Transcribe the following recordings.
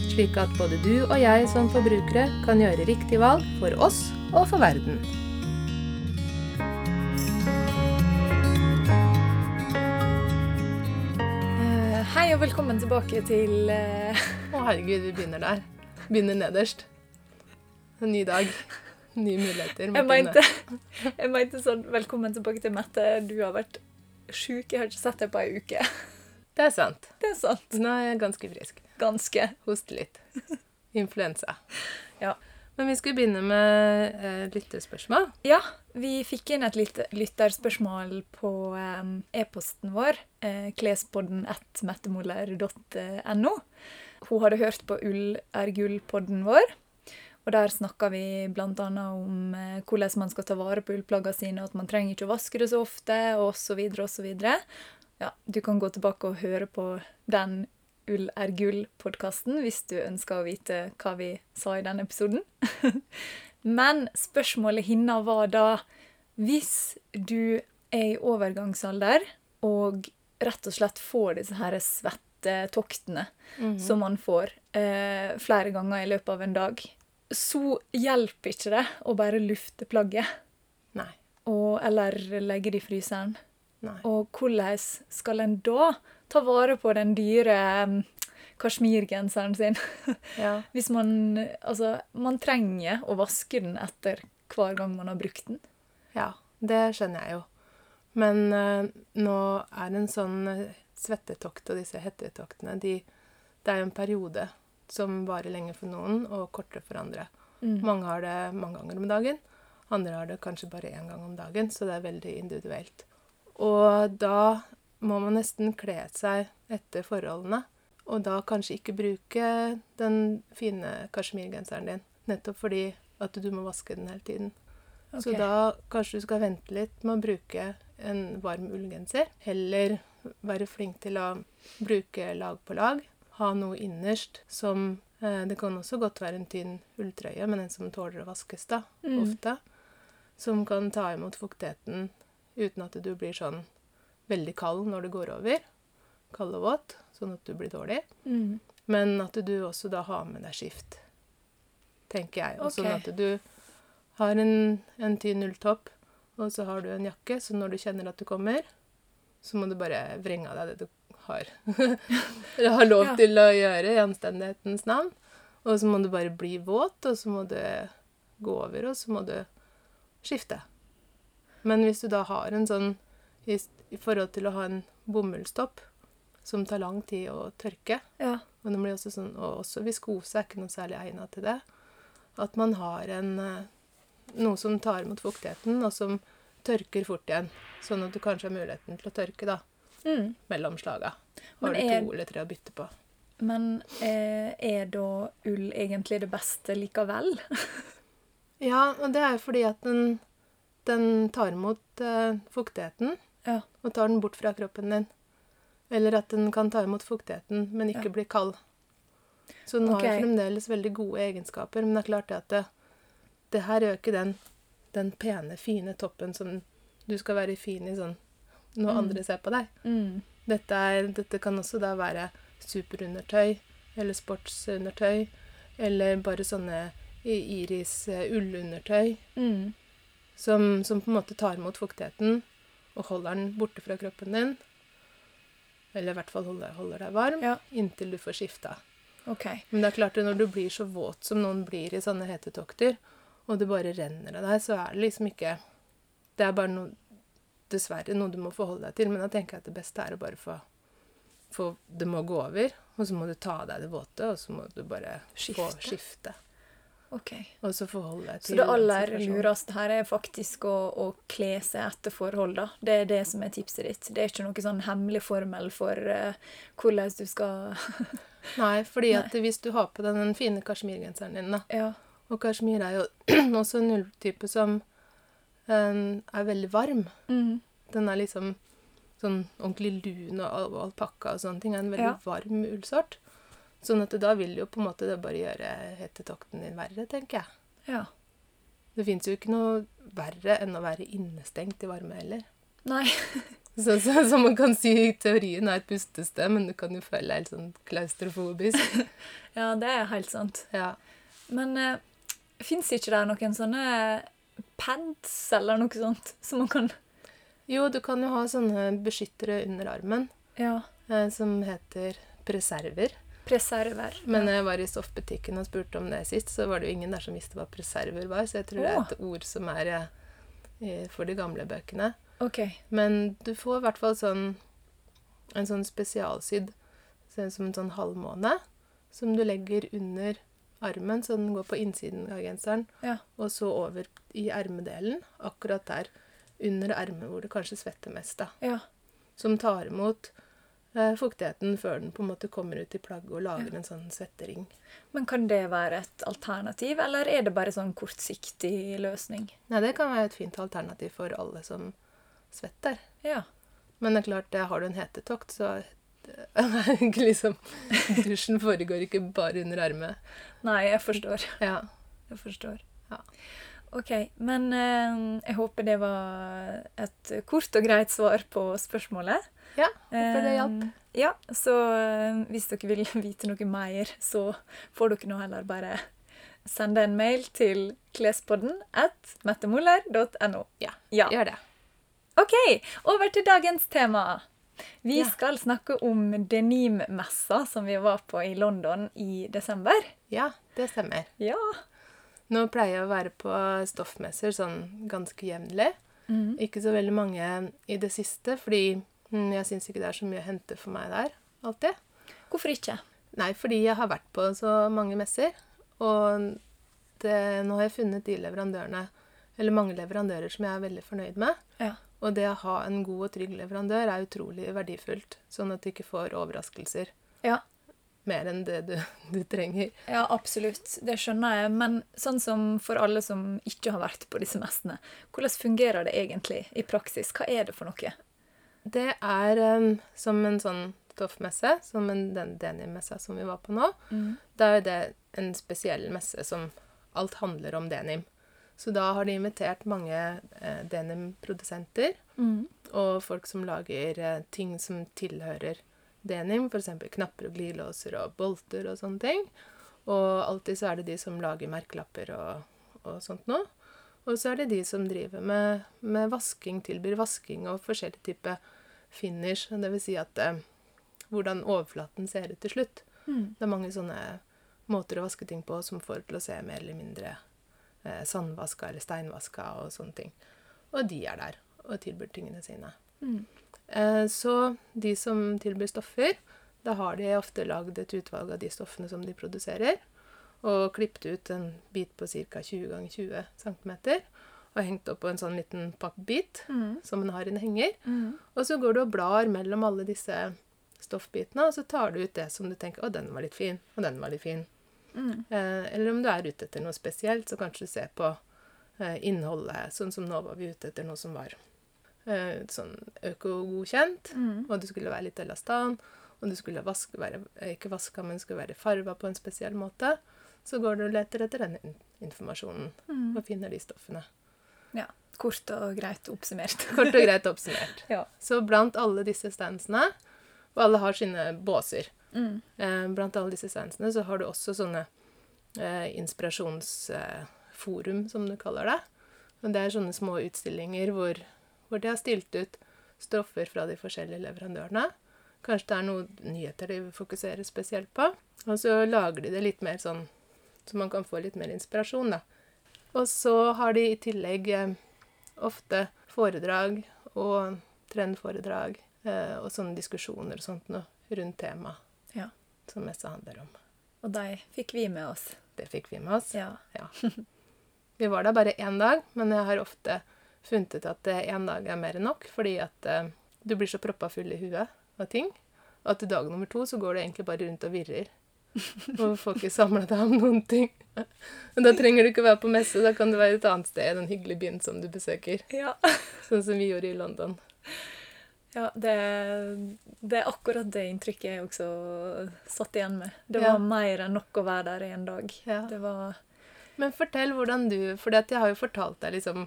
slik at både du og jeg som forbrukere kan gjøre riktig valg for oss og for verden. Eh, Hei og velkommen tilbake til eh, Å herregud, vi begynner der. Begynner nederst. En ny dag. Nye muligheter. jeg, Martine. jeg mente sånn Velkommen tilbake til Mette. Du har vært sjuk. Jeg har ikke sett deg på ei uke. Det er sant. Det er sant. Nå er jeg ganske frisk. Ganske. Hoste litt. Influensa. Ja. Men vi skulle begynne med eh, lyttespørsmål. Ja, vi fikk inn et lyt- lytterspørsmål på eh, e-posten vår. Eh, klespodden1mettemoller.no. Hun hadde hørt på Ull er gull-podden vår. Og der snakka vi bl.a. om eh, hvordan man skal ta vare på ullplaggene sine, at man trenger ikke å vaske det så ofte, osv., osv. Ja, du kan gå tilbake og høre på den Ull er gull-podkasten hvis du ønsker å vite hva vi sa i den episoden. Men spørsmålet hennes var da Hvis du er i overgangsalder og rett og slett får disse her svettetoktene som man får eh, flere ganger i løpet av en dag, så hjelper ikke det å bare lufte plagget Nei. og, eller legge det i fryseren. Nei. Og hvordan skal en da ta vare på den dyre kasjmirgenseren sin? Ja. Hvis man Altså, man trenger å vaske den etter hver gang man har brukt den. ja. Det skjønner jeg jo. Men uh, nå er en sånn eh, svettetokt og disse hettetoktene de, Det er jo en periode som varer lenge for noen og kortere for andre. Mm. Mange har det mange ganger om dagen. Andre har det kanskje bare én gang om dagen, så det er veldig individuelt. Og da må man nesten kle seg etter forholdene. Og da kanskje ikke bruke den fine kasjmirgenseren din. Nettopp fordi at du må vaske den hele tiden. Så da kanskje du skal vente litt med å bruke en varm ullgenser. Heller være flink til å bruke lag på lag. Ha noe innerst som eh, Det kan også godt være en tynn ulltrøye, men en som tåler å vaskes, da. Mm. Ofte. Som kan ta imot fuktigheten uten at du blir sånn veldig kald når det går over. Kald og våt, sånn at du blir dårlig. Mm. Men at du også da har med deg skift, tenker jeg. Og sånn at du har en, en tynn ulltopp, og så har du en jakke, så når du kjenner at du kommer, så må du bare vrenge av deg det du har, eller har lov Ja. til å gjøre i anstendighetens navn. Og så må du bare bli våt, og så må du gå over, og så må du skifte. Men hvis du da har en sånn i, i forhold til å ha en bomullstopp som tar lang tid å tørke, Ja. og, det blir også sånn, og også viskose er ikke noe særlig egnet til det. At man har en, eh, noe som tar imot fuktigheten, og som tørker fort igjen. Sånn at du kanskje har muligheten til å tørke da, Mm. mellom slaga. Men Har du er- to eller tre å bytte på. Men eh, er da ull egentlig det beste likevel? Ja, og det er jo fordi at den, den tar imot eh, fuktigheten, Ja. og tar den bort fra kroppen din. Eller at den kan ta imot fuktigheten, men ikke Ja. bli kald. Så den har fremdeles veldig gode egenskaper, men det er klart at det, det her gjør ikke den, den pene, fine toppen som du skal være fin i sånn når Mm. andre ser på deg. Mm. Dette, er, dette kan også da være superundertøy, eller sportsundertøy, eller bare sånne iris eh, ullundertøy Mm. Som, som på en måte tar imot fuktigheten og holder den borte fra kroppen din. Eller i hvert fall holder, holder deg varm Ja. inntil du får skifta. Okay. Men det er klart at når du blir så våt som noen blir i sånne hetetokter, og det bare renner av deg, så er det liksom ikke Det er bare noe Dessverre noe du må forholde deg til, men da tenker jeg at det beste er å bare få få Det må gå over, og så må du ta av deg det våte, og så må du bare få Skifte. Skifte. Ok. og så forholde deg Så det aller lureste her er faktisk å, å kle seg etter forhold, da. Det er det som er tipset ditt. Det er ikke noe sånn hemmelig formel for uh, hvordan du skal Nei, fordi Nei. at hvis du har på deg den fine kasjmirgenseren din, da, Ja. og kasjmir er jo også en ulltype som um, er veldig varm. Mm. Den er liksom sånn ordentlig lun og al- alpakka og sånne ting. er en veldig Ja. varm ullsort. Sånn at da vil jo på en måte det bare gjøre hetetokten din verre, tenker jeg. ja. Det fins jo ikke noe verre enn å være innestengt i varme heller. Nei. Så, så, så man kan si teorien er et pustested, men du kan jo føle deg helt sånn klaustrofobisk. Ja, det er helt sant. Ja. Men uh, fins ikke der noen sånne pads eller noe sånt som man kan Jo, du kan jo ha sånne beskyttere under armen Ja. eh, som heter preserver. Preserver. Men jeg var i stoffbutikken og spurte om det sist, så var det jo ingen der som visste hva preserver var, så jeg tror det er et ord som er for de gamle bøkene. Okay. Men du får i hvert fall sånn en sånn spesialsydd ser ut som en sånn halvmåne, som du legger under armen, så den går på innsiden av genseren, Ja. og så over i ermedelen, akkurat der under ermet hvor det kanskje svetter mest, da. Ja. Som tar imot fuktigheten før den på en måte kommer ut i plagget og lager Ja. en sånn svettering. Men kan det være et alternativ, eller er det bare sånn kortsiktig løsning? Nei, det kan være et fint alternativ for alle som svetter. Ja. Men det er klart, det har du en hetetokt, så ikke liksom Dusjen foregår ikke bare under ermet. Nei, jeg forstår. Ja. Jeg forstår. Ja. OK. Men eh, jeg håper det var et kort og greit svar på spørsmålet. Ja håper det hjalp. Eh, Ja, så eh, hvis dere vil vite noe mer, så får dere nå heller bare sende en mail til klespodden at mettemoller.no. Ja, Ja. gjør det. OK, over til dagens tema. Vi Ja. skal snakke om Denim-messa som vi var på i London i desember. Ja, det stemmer. Ja. Nå pleier jeg å være på stoffmesser sånn ganske jevnlig. Mm. Ikke så veldig mange i det siste, fordi jeg syns ikke det er så mye å hente for meg der alltid. Hvorfor ikke? Nei, fordi jeg har vært på så mange messer, og det, nå har jeg funnet de leverandørene, eller mange leverandører som jeg er veldig fornøyd med. Ja. Og det å ha en god og trygg leverandør er utrolig verdifullt, sånn at du ikke får overraskelser Ja. mer enn det du, du trenger. Ja, absolutt. Det skjønner jeg. Men sånn som for alle som ikke har vært på disse messene, hvordan fungerer det egentlig i praksis? Hva er det for noe? Det er um, som en sånn stoffmesse, som en, den denimmessa som vi var på nå. Da er det en spesiell messe som alt handler om denim. Så da har de invitert mange eh, denimprodusenter Mm. og folk som lager eh, ting som tilhører denim, f.eks. knapper og glidelåser og bolter og sånne ting. Og alltid så er det de som lager merkelapper og, og sånt noe. Og så er det de som driver med, med vasking, tilbyr vasking og forskjellige typer finish. Det vil si at eh, hvordan overflaten ser ut til slutt. Mm. Det er mange sånne måter å vaske ting på som får til å se mer eller mindre eh, sandvaska eller steinvaska og sånne ting. Og de er der og tilbyr tingene sine. Mm. Eh, så de som tilbyr stoffer, da har de ofte lagd et utvalg av de stoffene som de produserer, og klippet ut en bit på ca. 20 ganger 20 cm, og hengt opp på en sånn liten pappbit Mm. som en har i en henger. Mm. Og så går du og blar mellom alle disse stoffbitene, og så tar du ut det som du tenker 'Å, den var litt fin', og 'den var litt fin'. Mm. Eh, eller om du er ute etter noe spesielt, så kanskje du ser på eh, innholdet. Sånn som nå var vi ute etter noe som var eh, sånn økogodkjent, Mm. og det skulle være litt elastan, og det skulle vaske, være, ikke vaska, men skulle være farga på en spesiell måte. Så går du og leter etter den informasjonen Mm. og finner de stoffene. Ja. Kort og greit oppsummert. Kort og greit oppsummert. Ja. Så blant alle disse standsene, og alle har sine båser, Mm. eh, blant alle disse standsene så har du også sånne eh, inspirasjonsforum, som du kaller det. Og det er sånne små utstillinger hvor, hvor de har stilt ut stoffer fra de forskjellige leverandørene. Kanskje det er noen nyheter de vil fokusere spesielt på. Og så lager de det litt mer sånn så man kan få litt mer inspirasjon, da. Og så har de i tillegg eh, ofte foredrag og trendforedrag eh, og sånne diskusjoner og sånt noe rundt temaet Ja. som messa handler om. Og de fikk vi med oss. Det fikk vi med oss. Ja. Vi var der bare én dag, men jeg har ofte funnet ut at én dag er mer enn nok, fordi at eh, du blir så proppa full i huet av ting. At dag nummer to så går du egentlig bare rundt og virrer. Og får ikke samla deg om noen ting. Men da trenger du ikke være på messe, da kan du være et annet sted i den hyggelige byen som du besøker. Ja. Sånn som vi gjorde i London. Ja, det, det er akkurat det inntrykket jeg også satt igjen med. Det Ja. var mer enn nok å være der i en dag. Ja. Det var Men fortell hvordan du For jeg har jo fortalt deg liksom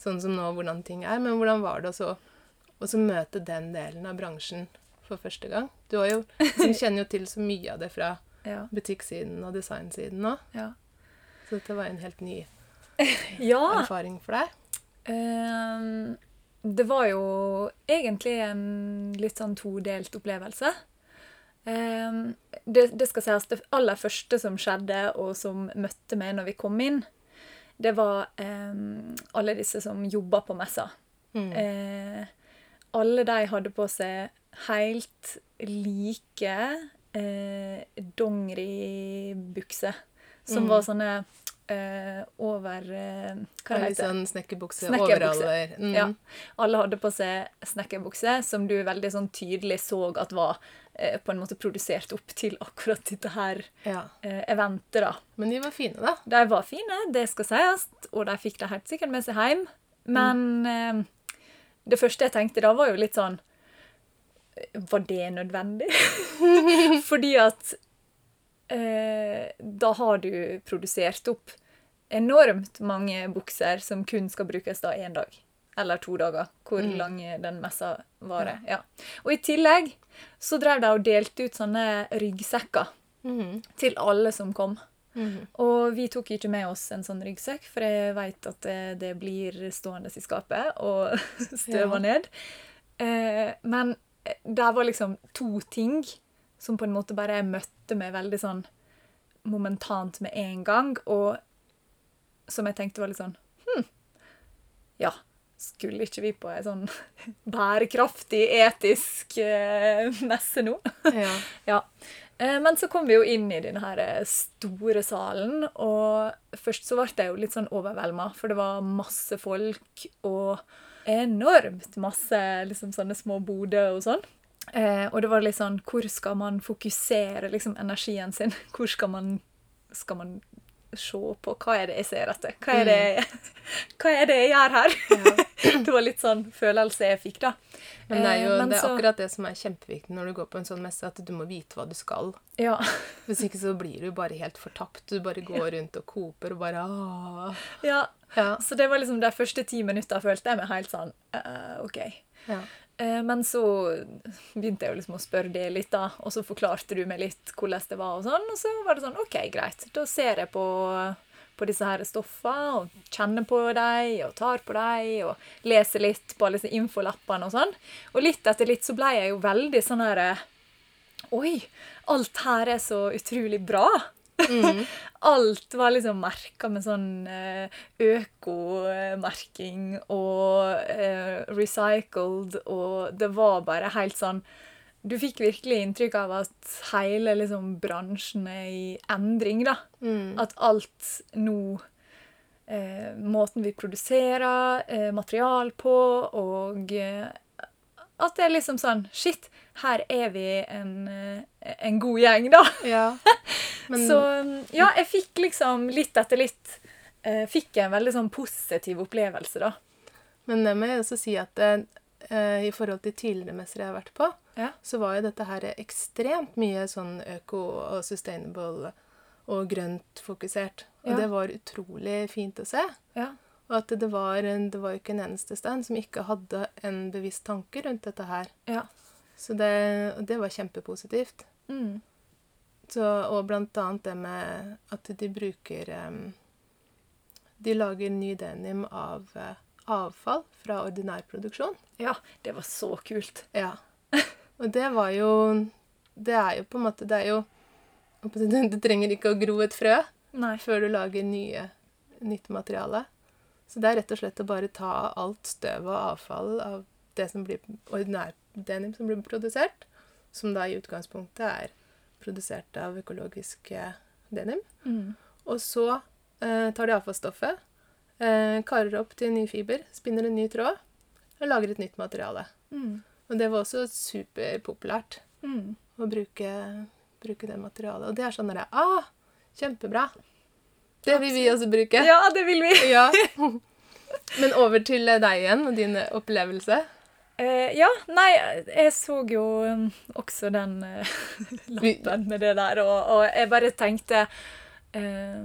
sånn som nå hvordan ting er, men hvordan var det også å så møte den delen av bransjen for første gang? Du har jo, kjenner jo til så mye av det fra Ja. butikksiden og designsiden òg. Ja. så dette var en helt ny ja erfaring for deg. Um, det var jo egentlig en litt sånn todelt opplevelse. Um, det, det skal sies det aller første som skjedde, og som møtte meg når vi kom inn, det var um, alle disse som jobba på messa. Mm. Uh, alle de hadde på seg helt like eh, dongeribukser. Som Mm. var sånne eh, over eh, Hva det heter det? sånn snekkerbukse, Snekkerbukse. overaller. Mm. Ja. Alle hadde på seg snekkerbukse, som du veldig sånn tydelig så at var eh, på en måte produsert opp til akkurat dette her ja. eh, eventet, da. Men de var fine, da. De var fine, det skal sies, og de fikk det helt sikkert med seg hjem. Men eh, det første jeg tenkte da, var jo litt sånn Var det nødvendig? Fordi at eh, da har du produsert opp enormt mange bukser som kun skal brukes da én dag. Eller to dager, hvor Mm. lang den messa varer. Ja. Og i tillegg så drev de og delte ut sånne ryggsekker mm. til alle som kom. Mm. Og vi tok ikke med oss en sånn ryggsekk, for jeg veit at det, det blir stående i skapet og støva Ja. ned. Eh, men det var liksom to ting som på en måte bare jeg møtte meg veldig sånn momentant med en gang, og som jeg tenkte var litt sånn Hm, ja. Skulle ikke vi på ei sånn bærekraftig, etisk eh, messe nå? Ja. Ja. Eh, Men så kom vi jo inn i denne her eh, store salen, og først så ble jeg jo litt sånn overvelda, for det var masse folk og enormt masse liksom sånne små boder og sånn. Eh, og det var litt sånn Hvor skal man fokusere liksom energien sin? Hvor skal man Skal man se på Hva er det jeg ser etter? Hva er det, hva er det jeg gjør her? Ja. det var litt sånn følelse jeg fikk, da. Men det er jo Eh, det er så- akkurat det som er kjempeviktig når du går på en sånn messe, at du må vite hva du skal. Ja. Hvis ikke så blir du bare helt fortapt. Du bare går rundt og koper og bare Åh. ja. Ja. Så det var liksom de første ti minutter følte jeg meg helt sånn uh, OK. ja. Uh, men så begynte jeg liksom å spørre det litt, da, og så forklarte du meg litt hvordan det var, og sånn, og så var det sånn OK, greit. Da ser jeg på, på disse her stoffene, og kjenner på dem, og tar på dem, og leser litt på alle disse infolappene og sånn. Og litt etter litt så ble jeg jo veldig sånn her eh, Oi, alt her er så utrolig bra. Mm. Alt var liksom merka med sånn eh, økomerking og eh, recycled, og det var bare helt sånn Du fikk virkelig inntrykk av at hele liksom, bransjen er i endring, da. Mm. At alt nå eh, Måten vi produserer eh, material på, og eh, at det er liksom sånn Shit, her er vi en, eh, en god gjeng, da. Ja. Men, Så ja, jeg fikk liksom litt etter litt eh, Fikk en veldig sånn positiv opplevelse, da. men det må jeg også si at eh, i forhold til tidligere messer jeg har vært på, Ja. så var jo dette her ekstremt mye sånn øko og sustainable og grønt fokusert. Og Ja. det var utrolig fint å se. Ja. Og at det var, det var ikke en eneste stand som ikke hadde en bevisst tanke rundt dette her. Ja. Så det, det var kjempepositivt. Mm. Så, og blant annet det med at de bruker um, De lager ny denim av uh, avfall fra ordinær produksjon. ja. Det var så kult. Ja. Og det var jo Det er jo på en måte Det er jo Du trenger ikke å gro et frø Nei. før du lager nye, nytt materiale. Så det er rett og slett å bare ta alt støv og avfall av det som blir ordinær denim som blir produsert, som da i utgangspunktet er produsert av økologisk denim. Mm. Og så eh, tar de avfallsstoffet, eh, karer opp til en ny fiber, spinner en ny tråd og lager et nytt materiale. Mm. Og det var også superpopulært Mm. å bruke, bruke det materialet. Og det er sånn derre Ah, kjempebra! Det vil vi også bruke. Ja, det vil vi! Ja. Men over til deg igjen og din opplevelse. Eh, ja, nei, jeg så jo um, også den eh, lappen med det der, og, og jeg bare tenkte eh,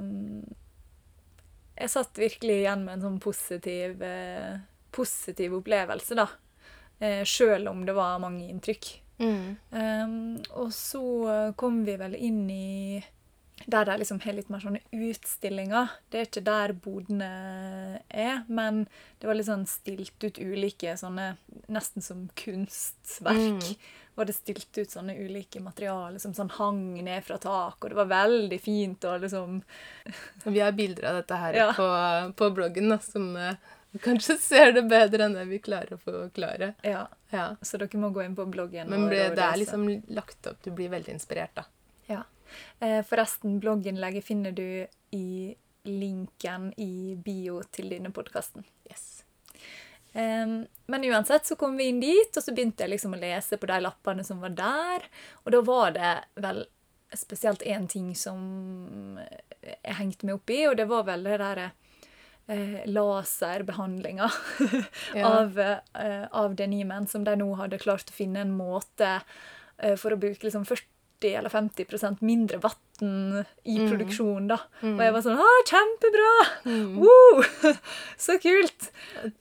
Jeg satt virkelig igjen med en sånn positiv, eh, positiv opplevelse, da. Eh, Sjøl om det var mange inntrykk. Um, og så kom vi vel inn i der de liksom har litt mer sånne utstillinger. Det er ikke der bodene er, men det var litt sånn stilt ut ulike sånne Nesten som kunstverk. Var det stilt ut sånne ulike materialer som sånn hang ned fra tak, og det var veldig fint og liksom Vi har bilder av dette her Ja. på, på bloggen, da, som eh, kanskje ser det bedre enn det vi klarer å forklare. Ja. Ja. Så dere må gå inn på bloggen. Men ble, det er liksom lagt opp Du blir veldig inspirert, da. Eh, forresten, blogginnlegget finner du i linken i bio til denne podkasten. Yes. men uansett så kom vi inn dit, og så begynte jeg liksom å lese på de lappene som var der. Og da var det vel spesielt én ting som jeg hengte meg opp i, og det var vel det derre eh, laserbehandlinga Ja. av, eh, av denimen, som de nå hadde klart å finne en måte eh, for å bruke liksom 40 eller 50% mindre vann i Mm. produksjonen. da. Mm. Og jeg var sånn Å, kjempebra! Mm. Woo! Så kult!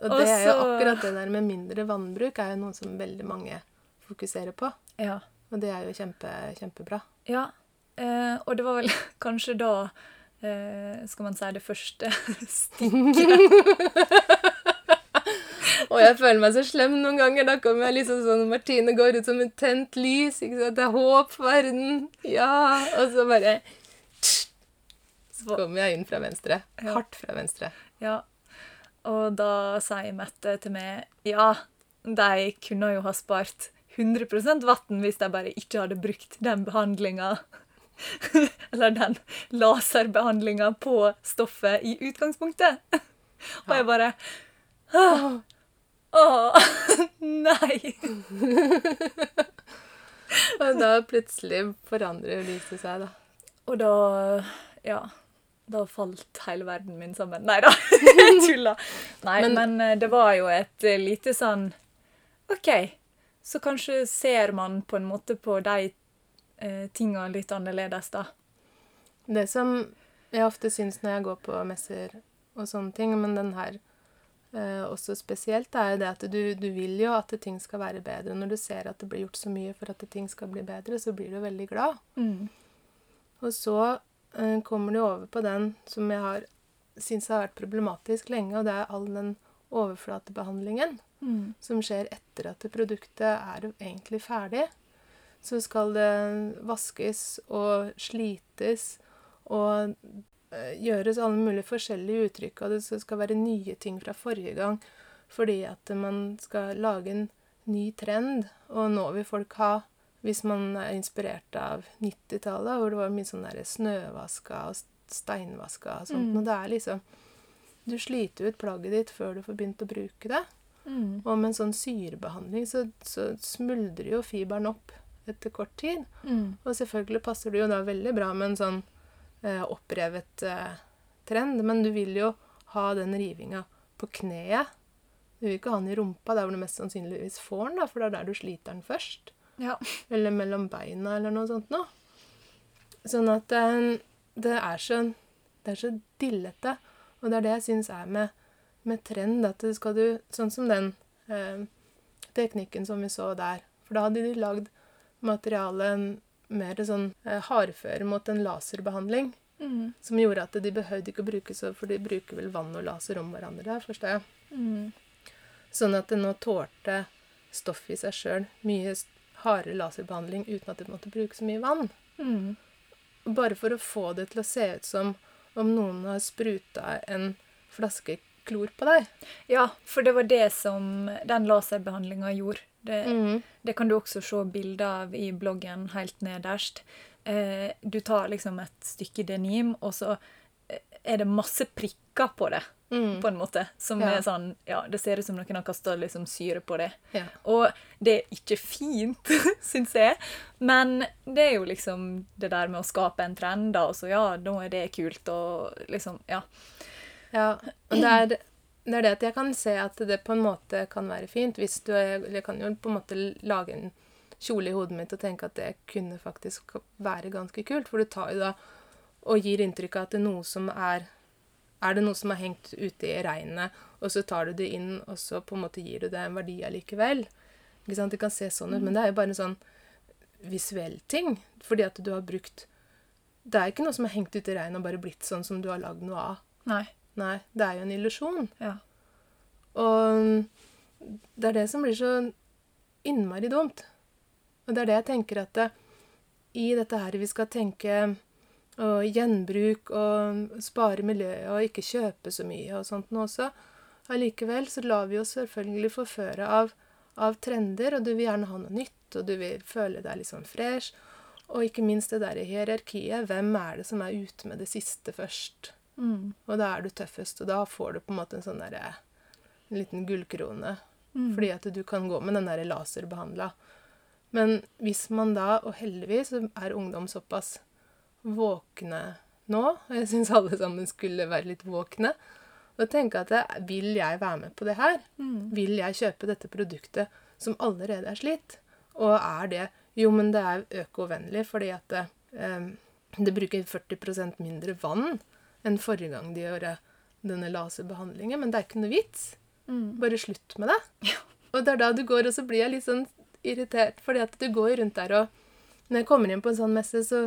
Og det er jo akkurat det der med mindre vannbruk er jo noe som veldig mange fokuserer på. Ja. Og det er jo kjempe, kjempebra. ja. Eh, og det var vel kanskje da eh, skal man si det første stikket. Og jeg føler meg så slem noen ganger. Da kommer jeg liksom sånn Martine går ut som et tent lys. ikke sant? Det er håp for verden. Ja. Og så bare Så kommer jeg inn fra venstre. Hardt fra venstre. Ja. Og da sier Mette til meg ja, de kunne jo ha spart 100 vann hvis de bare ikke hadde brukt den behandlinga Eller den laserbehandlinga på stoffet i utgangspunktet. Og jeg bare Åh, åh, nei! Og da plutselig forandrer lyset seg, da. Og da Ja. Da falt hele verden min sammen. Nei da, jeg tulla. Nei, men, Men- eh, det var jo et eh, lite sånn OK, så kanskje ser man på en måte på de eh, tinga litt annerledes, da. Det som jeg ofte syns når jeg går på messer og sånne ting, men den her eh, også spesielt, er jo det at du, du vil jo at ting skal være bedre. Når du ser at det blir gjort så mye for at ting skal bli bedre, så blir du veldig glad. Mm. Og så eh, kommer du over på den som jeg har syns har vært problematisk lenge, og det er all den overflatebehandlingen Mm. som skjer etter at produktet er egentlig ferdig. Så skal det vaskes og slites og gjøres alle mulige forskjellige uttrykk, og det skal være nye ting fra forrige gang fordi at man skal lage en ny trend, og nå vil folk ha hvis man er inspirert av 90-tallet, hvor det var mye sånn der snøvaska og steinvaska og sånt. Mm. Og det er liksom Du sliter ut plagget ditt før du får begynt å bruke det. Mm. Og med en sånn syrebehandling så, så smuldrer jo fiberen opp etter kort tid. Mm. Og selvfølgelig passer det jo da veldig bra med en sånn eh, opprevet eh, trend, men du vil jo ha den rivinga på kneet. Du vil ikke ha den i rumpa, der hvor du mest sannsynligvis får den, da, for det er der du sliter den først. Ja. Eller mellom beina, eller noe sånt noe. Sånn at eh, det er så Det er så dillete. Og det er det jeg syns er med, med trend, at det skal du Sånn som den eh, teknikken som vi så der. For da hadde de lagd materialet mer sånn eh, hardføre mot en laserbehandling. Mm. Som gjorde at de behøvde ikke å bruke så For de bruker vel vann og laser om hverandre der, forstår jeg. Mm. Sånn at det nå tålte stoffet i seg sjøl mye hardere laserbehandling uten at det måtte bruke så mye vann. Mm. Bare for å få det til å se ut som om noen har spruta en flaske klor på deg. Ja, for det var det som den laserbehandlinga gjorde. Det, Mm. det kan du også se bilder av i bloggen helt nederst. eh, du tar liksom et stykke denim, og så eh, er det masse prikker på det, Mm. på en måte. Som Ja. er sånn Ja, det ser ut som noen har kasta liksom, syre på det. Ja. Og det er ikke fint, syns jeg. Men det er jo liksom det der med å skape en trend, da. Og så ja, nå er det kult, og liksom Ja. Ja, og det er, det er det at jeg kan se at det på en måte kan være fint. hvis du, jeg kan jo på en måte lage en kjole i hodet mitt og tenke at det kunne faktisk være ganske kult. For du tar jo da og gir inntrykk av at det er noe som er Er det noe som er hengt ute i regnet, og så tar du det inn, og så på en måte gir du det en verdi allikevel. Ikke sant? Det kan se sånn ut, men det er jo bare en sånn visuell ting. Fordi at du har brukt Det er ikke noe som er hengt ute i regnet og bare blitt sånn som du har lagd noe av. Nei. Nei, det er jo en illusjon. Ja. Og det er det som blir så innmari dumt. Og det er det jeg tenker at det, i dette her vi skal tenke og gjenbruk og spare miljøet og ikke kjøpe så mye og sånt nå også. Allikevel så lar vi oss selvfølgelig forføre av, av trender, og du vil gjerne ha noe nytt, og du vil føle deg litt sånn fresh. Og ikke minst det der i hierarkiet. Hvem er det som er ute med det siste først? Mm. Og da er du tøffest, og da får du på en måte en sånn derre En liten gullkrone. Mm. Fordi at du kan gå med den derre laserbehandla. Men hvis man da, og heldigvis er ungdom såpass våkne nå, og jeg syns alle sammen skulle være litt våkne, og tenke at det, vil jeg være med på det her? Mm. Vil jeg kjøpe dette produktet som allerede er slitt? Og er det Jo, men det er økovennlig fordi at det, eh, det bruker 40% mindre vann enn forrige gang de gjorde denne laserbehandlingen. Men det er ikke noe vits. Mm. Bare slutt med det. Og det er da du går, og så blir jeg litt sånn irritert, fordi at du går rundt der og Når jeg kommer inn på en sånn messe, så,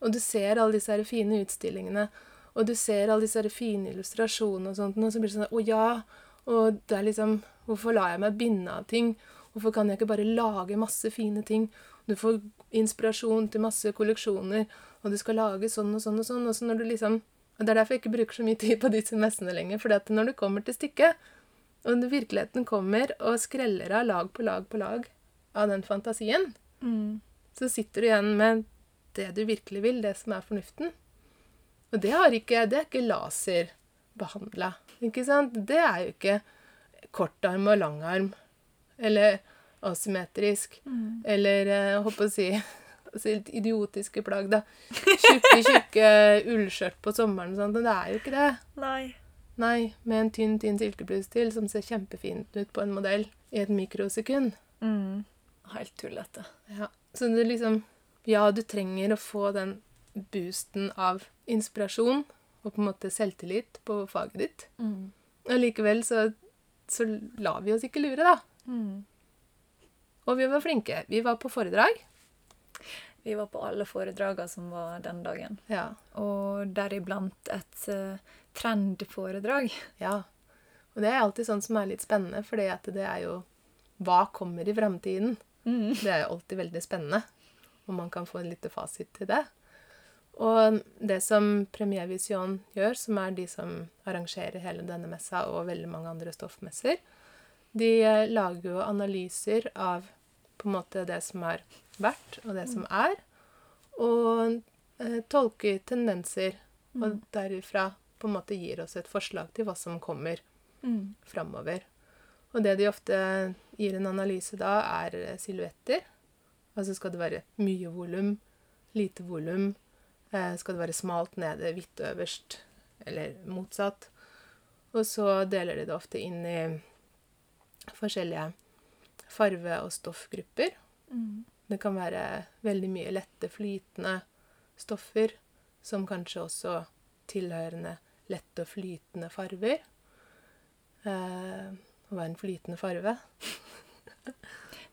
og du ser alle disse her fine utstillingene, og du ser alle disse her fine illustrasjonene og sånt, og så blir det sånn Å ja. Og det er liksom Hvorfor lar jeg meg binde av ting? Hvorfor kan jeg ikke bare lage masse fine ting? Du får inspirasjon til masse kolleksjoner, og du skal lage sånn og sånn og sånn. Og så når du liksom og Det er derfor jeg ikke bruker så mye tid på disse messene lenger. For når du kommer til stykket, og virkeligheten kommer og skreller av lag på lag på lag av den fantasien, Mm. så sitter du igjen med det du virkelig vil, det som er fornuften. Og det, har ikke, det er ikke laserbehandla. Ikke sant? Det er jo ikke kortarm og langarm. Eller asymmetrisk. Mm. Eller eh, jeg håper å si altså litt idiotiske plagg, da. Tjukke, tjukke ullskjørt på sommeren og sånt. Men det er jo ikke det. Nei. Nei, med en tynn, tynn silkebluse til som ser kjempefint ut på en modell i et mikrosekund. Mm. Helt tullete. Ja. Så det liksom Ja, du trenger å få den boosten av inspirasjon og på en måte selvtillit på faget ditt. Mm. Og likevel så, så lar vi oss ikke lure, da. Mm. Og vi var flinke. Vi var på foredrag. Vi var på alle foredragene som var den dagen. Ja. Og deriblant et uh, trendforedrag. ja. Og det er alltid sånn som er litt spennende, for det er jo Hva kommer i fremtiden? Mm. Det er jo alltid veldig spennende. Og man kan få en liten fasit til det. Og det som Premier Vision gjør, som er de som arrangerer hele denne messa og veldig mange andre stoffmesser, de eh, lager jo analyser av på en måte det som har vært, og det som er, og eh, tolker tendenser, og derifra på en måte gir oss et forslag til hva som kommer Mm. framover. Og det de ofte gir en analyse da, er silhuetter. Altså skal det være mye volum, lite volum. Eh, skal det være smalt nede, hvitt øverst, eller motsatt. Og så deler de det ofte inn i forskjellige farve- og stoffgrupper. Mm. Det kan være veldig mye lette, flytende stoffer, som kanskje også tilhørende lette og flytende farver. Eh, hva er en flytende farve?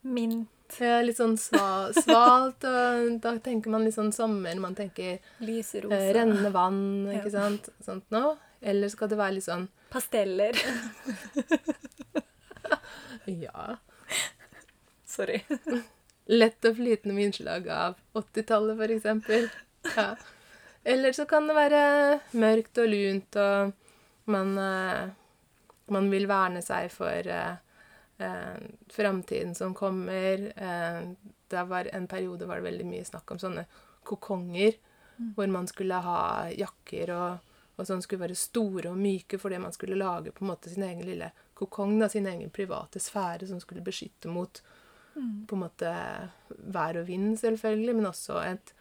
Mint, Ja, litt sånn sva, svalt, og da tenker man litt sånn sommer. Man tenker lyserosa, eh, rennende vann, ikke Ja. sant? Sånt noe. Eller skal det være litt sånn pasteller. Ja. Sorry. Lett og flytende med innslag av 80-tallet, for eksempel. Ja. Eller så kan det være mørkt og lunt, og man, eh, man vil verne seg for eh, eh, framtiden som kommer. Eh, det var En periode var det veldig mye snakk om sånne kokonger, hvor man skulle ha jakker og, og sånn skulle være store og myke fordi man skulle lage på en måte sin egen lille kokong, da, sin egen private sfære som skulle beskytte mot på en måte vær og vind, selvfølgelig, men også et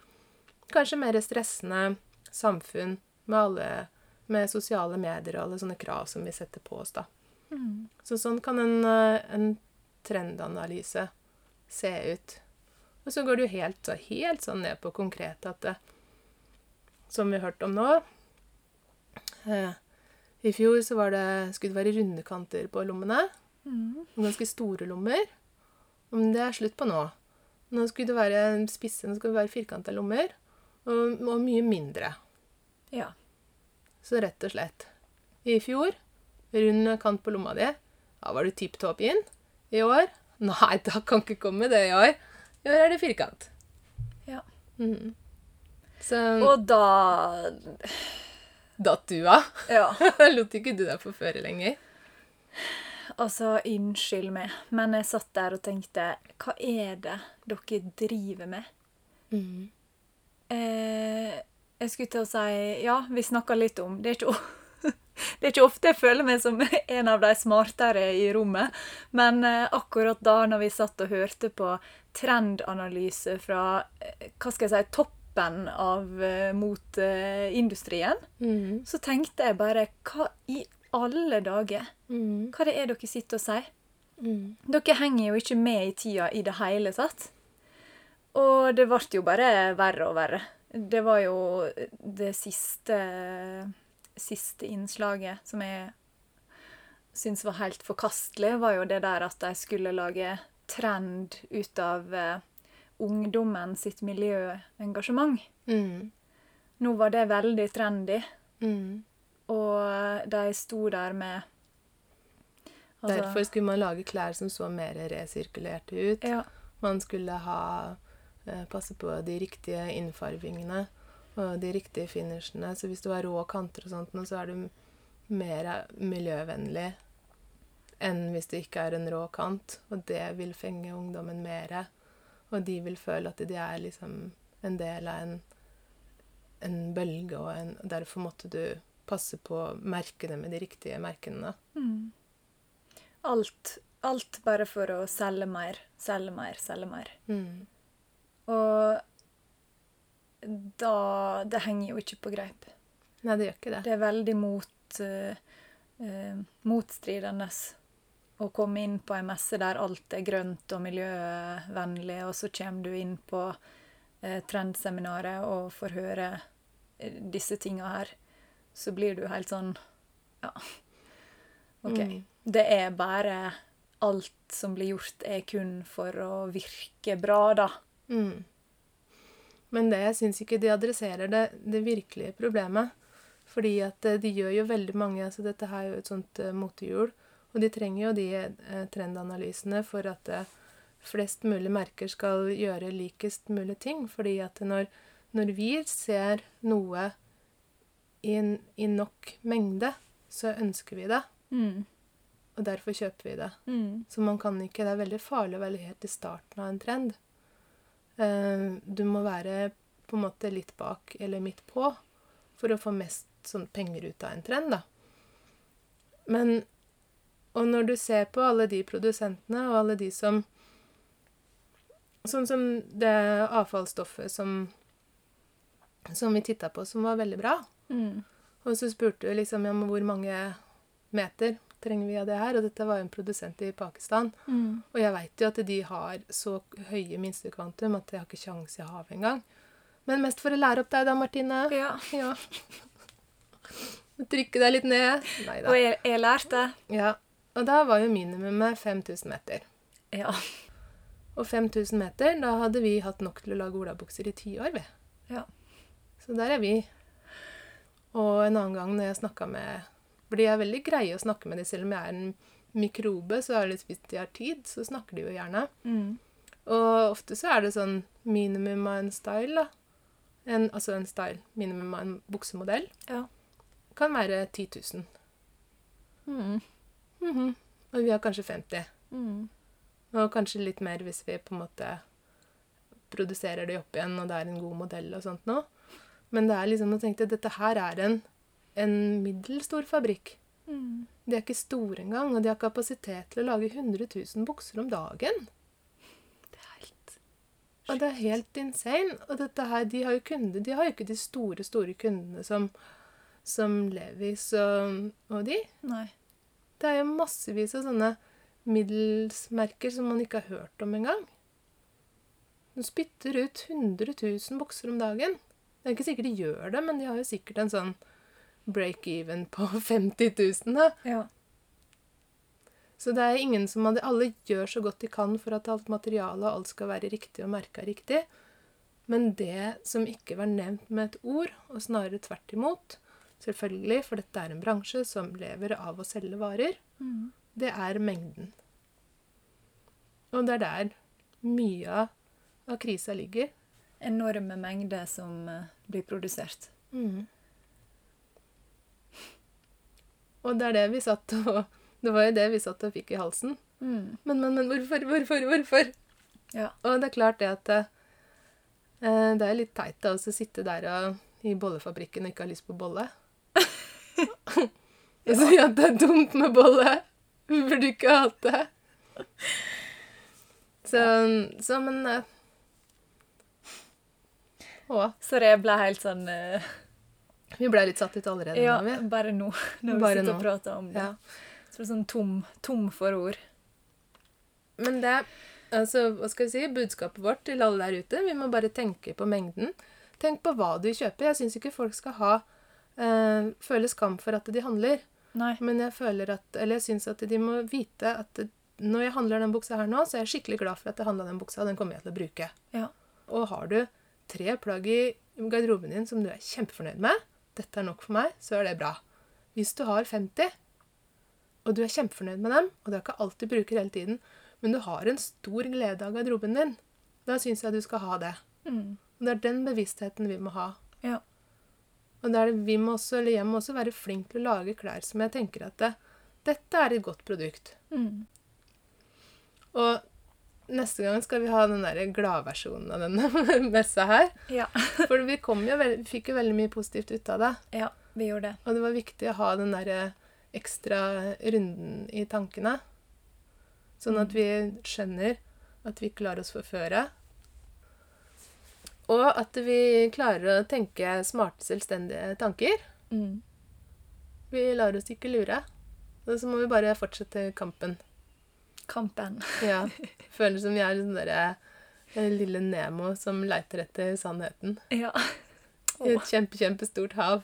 kanskje mer stressende samfunn med alle med sosiale medier og alle sånne krav som vi setter på oss, da. Mm. Så sånn kan en, eh, en trendanalyse se ut. Og så går det jo helt, så helt sånn ned på konkret at det, Som vi har hørt om nå eh, I fjor så var det, skulle det være runde kanter på lommene. Mm. Ganske store lommer. Men det er slutt på nå. Nå skulle det være spisse, nå skulle det være firkanta lommer. Og, og mye mindre. Ja. Så rett og slett. I fjor, rund kant på lomma di. Da var du tipp topp inn. I år Nei, da kan ikke komme det i år. I år er det firkant. Ja. Mm. Så Og da datt du av. Ja. Lot ikke du deg forføre lenger. Altså, unnskyld meg, men jeg satt der og tenkte Hva er det dere driver med? Mm. Eh, jeg skulle til å si Ja, vi snakka litt om Det er ikke det er ikke ofte jeg føler meg som en av de smartere i rommet, men eh, akkurat da når vi satt og hørte på trendanalyse fra eh, hva skal jeg si, toppen av eh, moteindustrien, Mhm. så tenkte jeg bare Hva i alle dager? mm. Hva det er dere sitter og sier? Mm. Dere henger jo ikke med i tida i det hele tatt. Og det ble jo bare verre og verre. Det var jo det siste, siste innslaget som jeg syntes var helt forkastelig, var jo det der at de skulle lage trend ut av eh, ungdommen sitt miljøengasjement. Mhm. Nå var det veldig trendy, Mhm. Og de sto der med altså- Derfor skulle man lage klær som så mer resirkulerte ut. Ja. Man skulle ha eh, passe på de riktige innfarvingene og de riktige finishene. Så hvis du har rå kanter og sånt, nå, så er du mer miljøvennlig enn hvis det ikke er en rå kant. Og det vil fenge ungdommen mer. Og de vil føle at de er liksom en del av en, en bølge, og en, derfor måtte du passe på merkene med de riktige merkene. Mm. Alt, alt bare for å selge mer, selge mer, selge mer. Mm. Og da Det henger jo ikke på greip. Nei, det gjør ikke det. Det er veldig mot, uh, motstridende å komme inn på ei messe der alt er grønt og miljøvennlig, og så kommer du inn på uh, trendseminaret og får høre disse tinga her. Så blir du helt sånn Ja. OK. Mm. Det er bare Alt som blir gjort, er kun for å virke bra, da. Mm. Men det, jeg syns ikke de adresserer det, det virkelige problemet. Fordi at eh, de gjør jo veldig mange altså Dette her er jo et sånt uh, motehjul. Og de trenger jo de eh, trendanalysene for at eh, flest mulig merker skal gjøre likest mulig ting. Fordi at når, når vi ser noe i, en, i nok mengde, så ønsker vi det. Mm. Og derfor kjøper vi det. Mm. Så man kan ikke Det er veldig farlig å være helt i starten av en trend. Uh, du må være på en måte litt bak eller midt på for å få mest sånn penger ut av en trend, da. Men Og når du ser på alle de produsentene og alle de som Sånn som det avfallsstoffet som som vi titta på, som var veldig bra. Mm. Og så spurte vi liksom ja, men hvor mange meter trenger vi av det her? Og dette var jo en produsent i Pakistan. Mm. Og jeg veit jo at de har så høye minstekvantum at jeg har ikke kjangs i havet engang. Men mest for å lære opp deg da, Martine. Ja. Ja. Trykke deg litt ned. Neida. Og jeg, jeg lærte. Ja. Og da var jo minimumet 5000 meter. Ja. Og 5000 meter, da hadde vi hatt nok til å lage olabukser i ti år, vi. Ja. Så der er vi. Og en annen gang når jeg snakka med For de er veldig greie å snakke med de, selv om jeg er en mikrobe, så er det litt hvis de har tid, så snakker de jo gjerne. Mm. Og ofte så er det sånn minimum av en style, da. En, altså en style, minimum av en buksemodell, Ja. kan være 10 000. Mm. Mhm. Og vi har kanskje 50. Mm. Og kanskje litt mer hvis vi på en måte produserer de opp igjen, og det er en god modell og sånt noe. Men det er liksom jeg tenkte, dette her er en, en middelstor fabrikk. Mm. De er ikke store engang, og de har kapasitet til å lage 100 000 bukser om dagen. Det er helt Og det er helt insane. Og dette her, de har jo kunder, de har jo ikke de store, store kundene som, som Levis og, og de. Nei. Det er jo massevis av sånne middelsmerker som man ikke har hørt om engang. De spytter ut 100 000 bukser om dagen. Det er ikke sikkert de gjør det, men de har jo sikkert en sånn break-even på 50 000. Da. Ja. Så det er ingen som hadde, alle gjør så godt de kan for at alt materialet og alt skal være riktig og merka riktig. Men det som ikke var nevnt med et ord, og snarere tvert imot, selvfølgelig, for dette er en bransje som lever av å selge varer, Mm. det er mengden. Og det er der mye av, krisa ligger. Enorme mengder som eh, blir produsert. Mm. Og det er det vi satt og Det var jo det vi satt og fikk i halsen. Mm. Men, men, men hvorfor, hvorfor, hvorfor? Ja. Og det er klart det at eh, det er litt teit å sitte der og, i bollefabrikken og ikke ha lyst på bolle. og si at det er dumt med bolle. Vi burde ikke hatt det. Så, så men eh, Å, Så det ble helt sånn uh... vi ble litt satt ut allerede Ja, nå, vi. bare nå, når vi sitter nå. og prater om det. Ja. Så det er sånn tom, tom for ord. Men det altså, hva skal vi si, budskapet vårt til alle der ute Vi må bare tenke på mengden. Tenk på hva du kjøper. Jeg syns ikke folk skal ha eh, føle skam for at de handler. Nei. Men jeg føler at, eller jeg syns at de må vite at når jeg handler den buksa her nå, så er jeg skikkelig glad for at jeg handla den buksa. Den kommer jeg til å bruke. Ja. Og har du tre plagg i garderoben din som du er kjempefornøyd med, dette er nok for meg, så er det bra. Hvis du har 50, og du er kjempefornøyd med dem, og det er ikke alt du bruker hele tiden, men du har en stor glede av garderoben din, da syns jeg du skal ha det. Mm. Og det er den bevisstheten vi må ha. Ja. Og det er det vi må også, eller jeg må også være flink til å lage klær som jeg tenker at det, dette er et godt produkt. Mm. Og neste gang skal vi ha den der gladversjonen av denne messa her. Ja. For vi, kom jo veld, vi fikk jo veldig mye positivt ut av det. ja, vi gjorde det. Og det var viktig å ha den der ekstra runden i tankene. Sånn at vi skjønner at vi ikke lar oss forføre. Og at vi klarer å tenke smarte, selvstendige tanker. Mm. Vi lar oss ikke lure. Og så må vi bare fortsette kampen. Kampen. Ja. Føler som vi er sånn derre eh, lille Nemo som leiter etter sannheten. Ja. I et kjempe, kjempestort hav.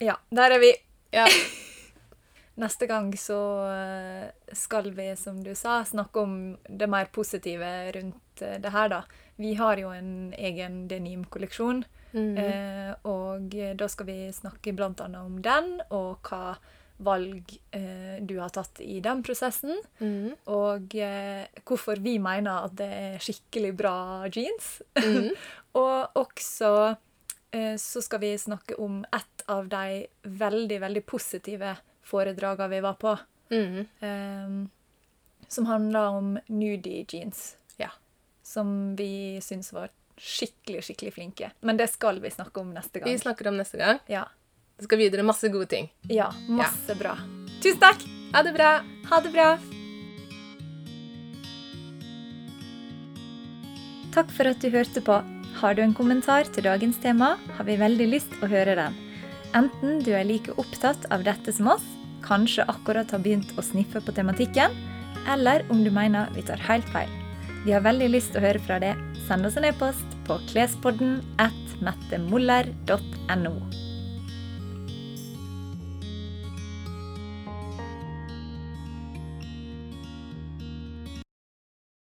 ja, der er vi. Ja. Neste gang så eh, skal vi, som du sa, snakke om det mer positive rundt eh, det her, da. Vi har jo en egen denimkolleksjon, Mm. eh, og da skal vi snakke blant annet om den, og hva valg eh, du har tatt i den prosessen, Mm. og eh, hvorfor vi mener at det er skikkelig bra jeans. Mm. Og også eh, så skal vi snakke om et av de veldig, veldig positive foredragene vi var på, Mm. eh, som handla om nudie jeans. Ja. Som vi syns var skikkelig, skikkelig flinke. Men det skal vi snakke om neste gang. Vi snakker om neste gang. Ja. Det skal videre masse gode ting. ja. Masse bra. Tusen takk! Ha det bra! Ha det bra! Takk for at du hørte på. Har du en kommentar til dagens tema, har vi veldig lyst å høre den. Enten du er like opptatt av dette som oss, kanskje akkurat har begynt å sniffe på tematikken, eller om du mener vi tar helt feil. Vi har veldig lyst å høre fra deg. Send oss en e-post på klespodden at mettemoller.no.